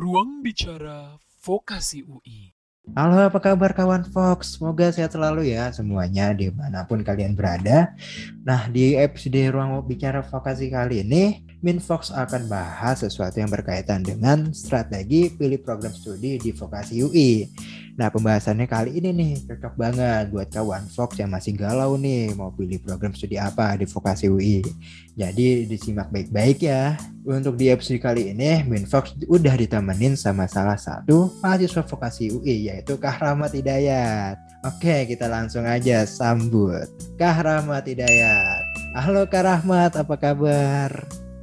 Ruang Bicara Vokasi UI. Halo, apa kabar kawan Fox? Semoga sehat selalu ya semuanya di mana pun kalian berada. Nah, di episode Ruang Bicara Vokasi kali ini, Min Fox akan bahas sesuatu yang berkaitan dengan strategi pilih program studi di Vokasi UI. Nah, pembahasannya kali ini nih cocok banget buat kawan Fox yang masih galau nih mau pilih program studi apa di Vokasi UI. Jadi disimak baik-baik ya. Untuk di episode kali ini, Min Fox udah ditemenin sama salah satu mahasiswa Vokasi UI yaitu Kah Rahmat Hidayat. Oke, kita langsung aja sambut Kah Rahmat Hidayat. Halo Kak Rahmat, apa kabar?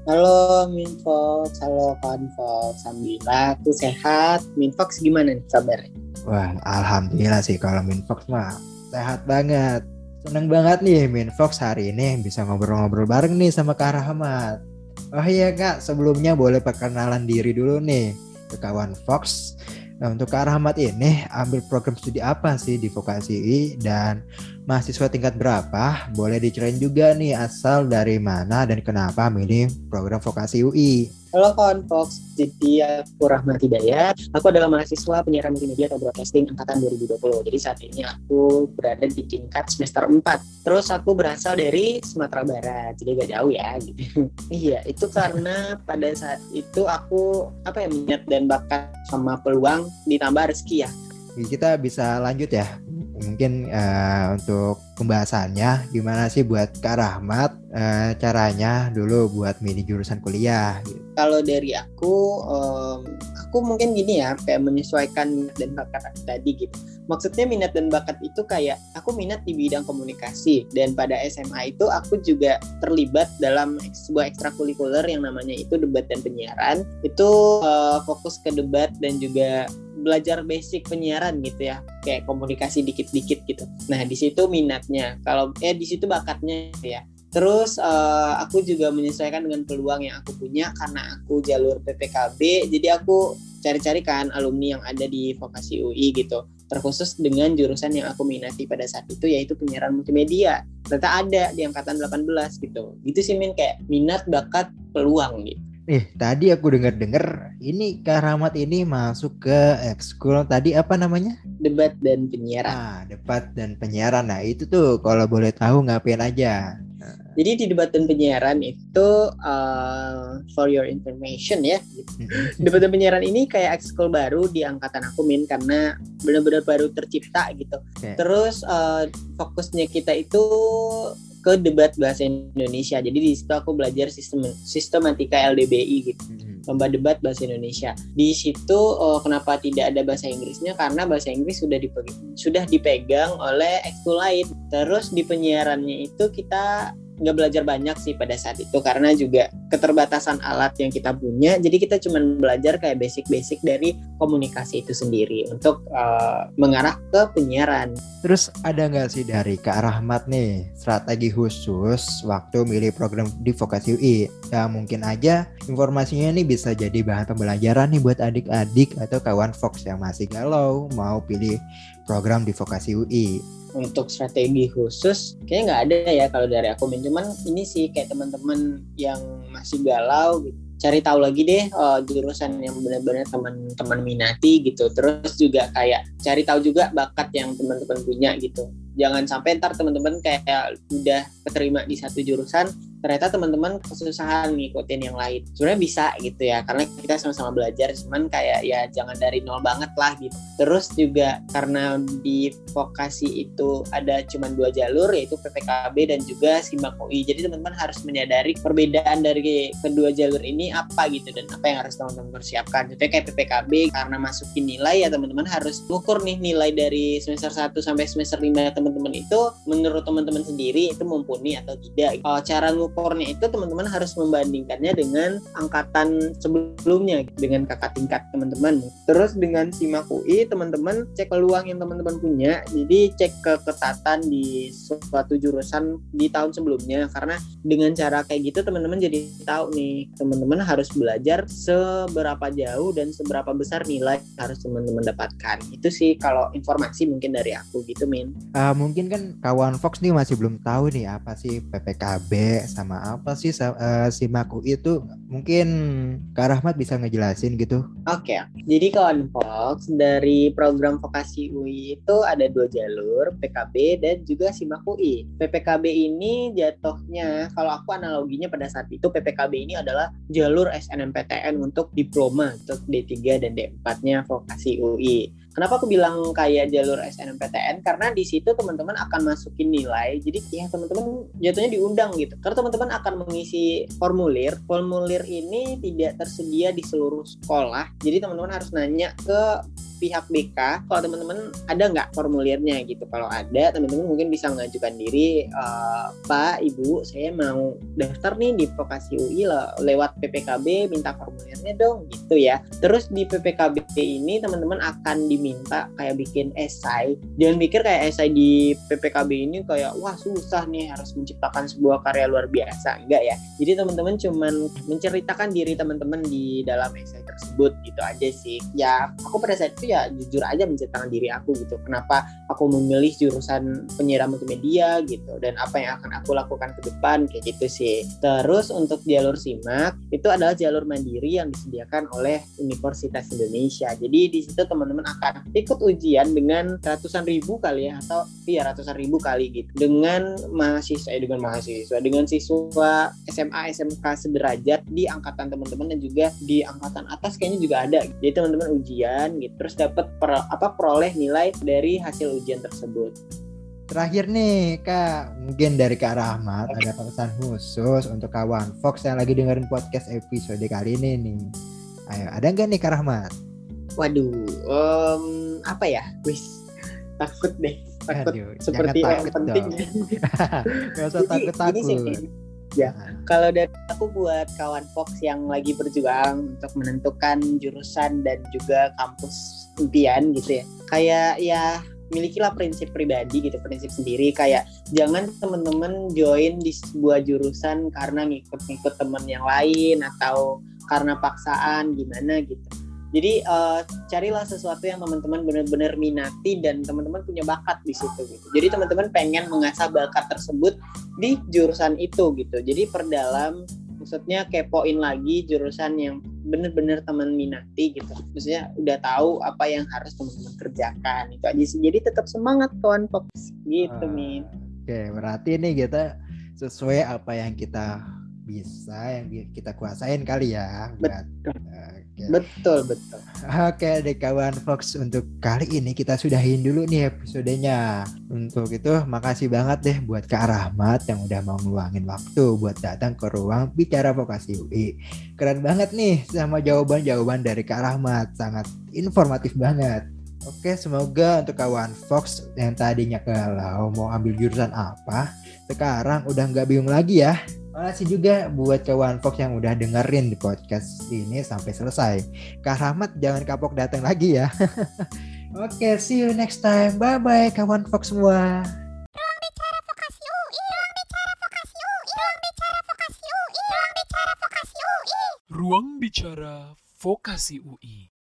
Halo Minfox, halo kawan Fox. Alhamdulillah aku sehat. Minfox gimana nih kabarnya? Wah, alhamdulillah sih kalau Minfox mah sehat banget. Seneng banget nih Minfox hari ini bisa ngobrol-ngobrol bareng nih sama Kak Rahmat. Oh iya Kak, sebelumnya boleh perkenalan diri dulu nih ke kawan Fox. Nah untuk Kak Rahmat ini ambil program studi apa sih di Vokasi dan mahasiswa tingkat berapa? Boleh diceritain juga nih asal dari mana dan kenapa milih program vokasi UI. Halo kawan Fox, jadi aku Rahmat Hidayat. Aku adalah mahasiswa penyiaran multimedia atau broadcasting angkatan 2020. Jadi saat ini aku berada di tingkat semester 4. Terus aku berasal dari Sumatera Barat, jadi agak jauh ya. Gitu. iya, itu karena pada saat itu aku apa ya minat dan bakat sama peluang ditambah rezeki ya. Kita bisa lanjut ya mungkin uh, untuk pembahasannya gimana sih buat Kak Rahmat uh, caranya dulu buat milih jurusan kuliah gitu. Kalau dari aku um, aku mungkin gini ya kayak menyesuaikan dan bakat tadi gitu. Maksudnya minat dan bakat itu kayak aku minat di bidang komunikasi dan pada SMA itu aku juga terlibat dalam sebuah ekstrakurikuler yang namanya itu debat dan penyiaran. Itu uh, fokus ke debat dan juga belajar basic penyiaran gitu ya kayak komunikasi dikit-dikit gitu nah di situ minatnya kalau eh di situ bakatnya ya Terus uh, aku juga menyesuaikan dengan peluang yang aku punya karena aku jalur PPKB, jadi aku cari-cari kan alumni yang ada di vokasi UI gitu. Terkhusus dengan jurusan yang aku minati pada saat itu yaitu penyiaran multimedia. Ternyata ada di angkatan 18 gitu. Gitu sih Min kayak minat, bakat, peluang gitu. Eh, tadi aku dengar-dengar ini Kak Rahmat ini masuk ke ekskul tadi apa namanya? Debat dan penyiaran. Ah, debat dan penyiaran. Nah, itu tuh kalau boleh tahu ngapain aja. Jadi di debat dan penyiaran itu uh, for your information ya. debat dan penyiaran ini kayak ekskul baru di angkatan aku min karena benar-benar baru tercipta gitu. Okay. Terus uh, fokusnya kita itu ke debat bahasa Indonesia. Jadi di situ aku belajar sistem sistematika LDBI gitu. Hmm. Lomba debat bahasa Indonesia. Di situ oh, kenapa tidak ada bahasa Inggrisnya? Karena bahasa Inggris sudah dipegang, sudah dipegang oleh ekskul lain. Terus di penyiarannya itu kita nggak belajar banyak sih pada saat itu karena juga keterbatasan alat yang kita punya. Jadi kita cuma belajar kayak basic-basic dari komunikasi itu sendiri untuk uh, mengarah ke penyiaran. Terus ada nggak sih dari Kak Rahmat nih strategi khusus waktu milih program di Vokasi UI ya mungkin aja informasinya nih bisa jadi bahan pembelajaran nih buat adik-adik atau kawan Fox yang masih galau mau pilih program di Vokasi UI untuk strategi khusus kayaknya nggak ada ya kalau dari aku cuman ini sih kayak teman-teman yang masih galau gitu. Cari tahu lagi deh uh, jurusan yang benar-benar teman-teman minati gitu. Terus juga kayak cari tahu juga bakat yang teman-teman punya gitu. Jangan sampai ntar teman-teman kayak udah keterima di satu jurusan ternyata teman-teman kesusahan ngikutin yang lain. Sebenarnya bisa gitu ya karena kita sama-sama belajar cuman kayak ya jangan dari nol banget lah gitu. Terus juga karena di vokasi itu ada cuma dua jalur yaitu PPKB dan juga simak UI jadi teman-teman harus menyadari perbedaan dari kedua jalur ini apa gitu dan apa yang harus teman-teman persiapkan jadi kayak PPKB karena masukin nilai ya teman-teman harus ukur nih nilai dari semester 1 sampai semester 5 teman-teman itu. Menurut teman-teman sendiri itu mumpuni atau tidak? Uh, cara ngukurnya itu teman-teman harus membandingkannya dengan angkatan sebelumnya dengan kakak tingkat teman-teman. Terus dengan SIMAK UI teman-teman cek peluang yang teman-teman punya. Jadi cek keketatan di suatu jurusan di tahun sebelumnya karena dengan cara kayak gitu teman-teman jadi tahu nih teman-teman harus belajar seberapa jauh dan seberapa besar nilai harus teman-teman dapatkan. Itu sih kalau informasi mungkin dari aku gitu Min. Uh, mungkin kan kawan Fox nih masih belum tahu nih apa sih PPKB sama apa sih eh, SIMAK UI itu? Mungkin Kak Rahmat bisa ngejelasin gitu. Oke, jadi kawan Fox dari program vokasi UI itu ada dua jalur, PKB dan juga SIMAK UI. PPKB ini jatuhnya, kalau aku analoginya pada saat itu PPKB ini adalah jalur SNMPTN untuk diploma untuk D3 dan D4-nya vokasi UI. Kenapa aku bilang kayak jalur SNMPTN? Karena di situ teman-teman akan masukin nilai. Jadi ya teman-teman jatuhnya diundang gitu. Karena teman-teman akan mengisi formulir. Formulir ini tidak tersedia di seluruh sekolah. Jadi teman-teman harus nanya ke pihak BK kalau teman-teman ada nggak formulirnya gitu? Kalau ada teman-teman mungkin bisa mengajukan diri "Eh, Pak Ibu saya mau daftar nih di vokasi UI le- lewat PPKB minta formulirnya dong gitu ya. Terus di PPKB ini teman-teman akan diminta kayak bikin esai. Jangan pikir kayak esai di PPKB ini kayak wah susah nih harus menciptakan sebuah karya luar biasa. Enggak ya. Jadi teman-teman cuman menceritakan diri teman-teman di dalam esai tersebut gitu aja sih. Ya aku pada saat itu ya jujur aja menceritakan diri aku gitu. Kenapa aku memilih jurusan penyiaran multimedia gitu dan apa yang akan aku lakukan ke depan kayak gitu sih. Terus untuk jalur simak itu adalah jalur mandiri yang disediakan oleh Universitas Indonesia. Jadi di situ teman-teman akan ikut ujian dengan ratusan ribu kali ya atau iya ratusan ribu kali gitu. Dengan mahasiswa eh, dengan mahasiswa dengan siswa SMA SMK sederajat di angkatan teman-teman dan juga di angkatan atas kayaknya juga ada. Jadi teman-teman ujian gitu terus dapat per- apa peroleh nilai dari hasil ujian tersebut Terakhir nih Kak, mungkin dari Kak Rahmat ada pesan khusus untuk kawan Fox yang lagi dengerin podcast episode kali ini nih. Ayo, ada nggak nih Kak Rahmat? waduh em, apa ya wis takut deh takut Aduh, seperti yang takut penting. Gak usah takut-takut. Ya. kalau dari aku buat kawan Fox yang lagi berjuang untuk menentukan jurusan dan juga kampus impian gitu ya. Kayak ya milikilah prinsip pribadi gitu prinsip sendiri. Kayak jangan temen-temen join di sebuah jurusan karena ngikut-ngikut temen yang lain atau karena paksaan gimana gitu jadi eh, carilah sesuatu yang teman-teman benar-benar minati dan teman-teman punya bakat di situ gitu jadi teman-teman pengen mengasah bakat tersebut di jurusan itu gitu. Jadi perdalam maksudnya kepoin lagi jurusan yang bener-bener teman minati gitu. Maksudnya udah tahu apa yang harus teman-teman kerjakan itu aja sih. Jadi tetap semangat kawan Fox gitu Ah, Min. Oke, berarti nih kita sesuai apa yang kita bisa, yang kita kuasain kali ya. Oke. Betul betul. Oke deh kawan Fox untuk kali ini kita sudahin dulu nih episodenya. Untuk itu makasih banget deh buat Kak Rahmat yang udah mau ngeluangin waktu buat datang ke ruang bicara vokasi UI. Keren banget nih sama jawaban-jawaban dari Kak Rahmat, sangat informatif banget. Oke, semoga untuk kawan Fox yang tadinya galau mau ambil jurusan apa, sekarang udah nggak bingung lagi ya. Makasih juga buat kawan Fox yang udah dengerin di podcast ini sampai selesai. Kak Rahmat jangan kapok datang lagi ya. Oke, see you next time. Bye bye kawan Fox semua. Ruang Bicara Vokasi UI.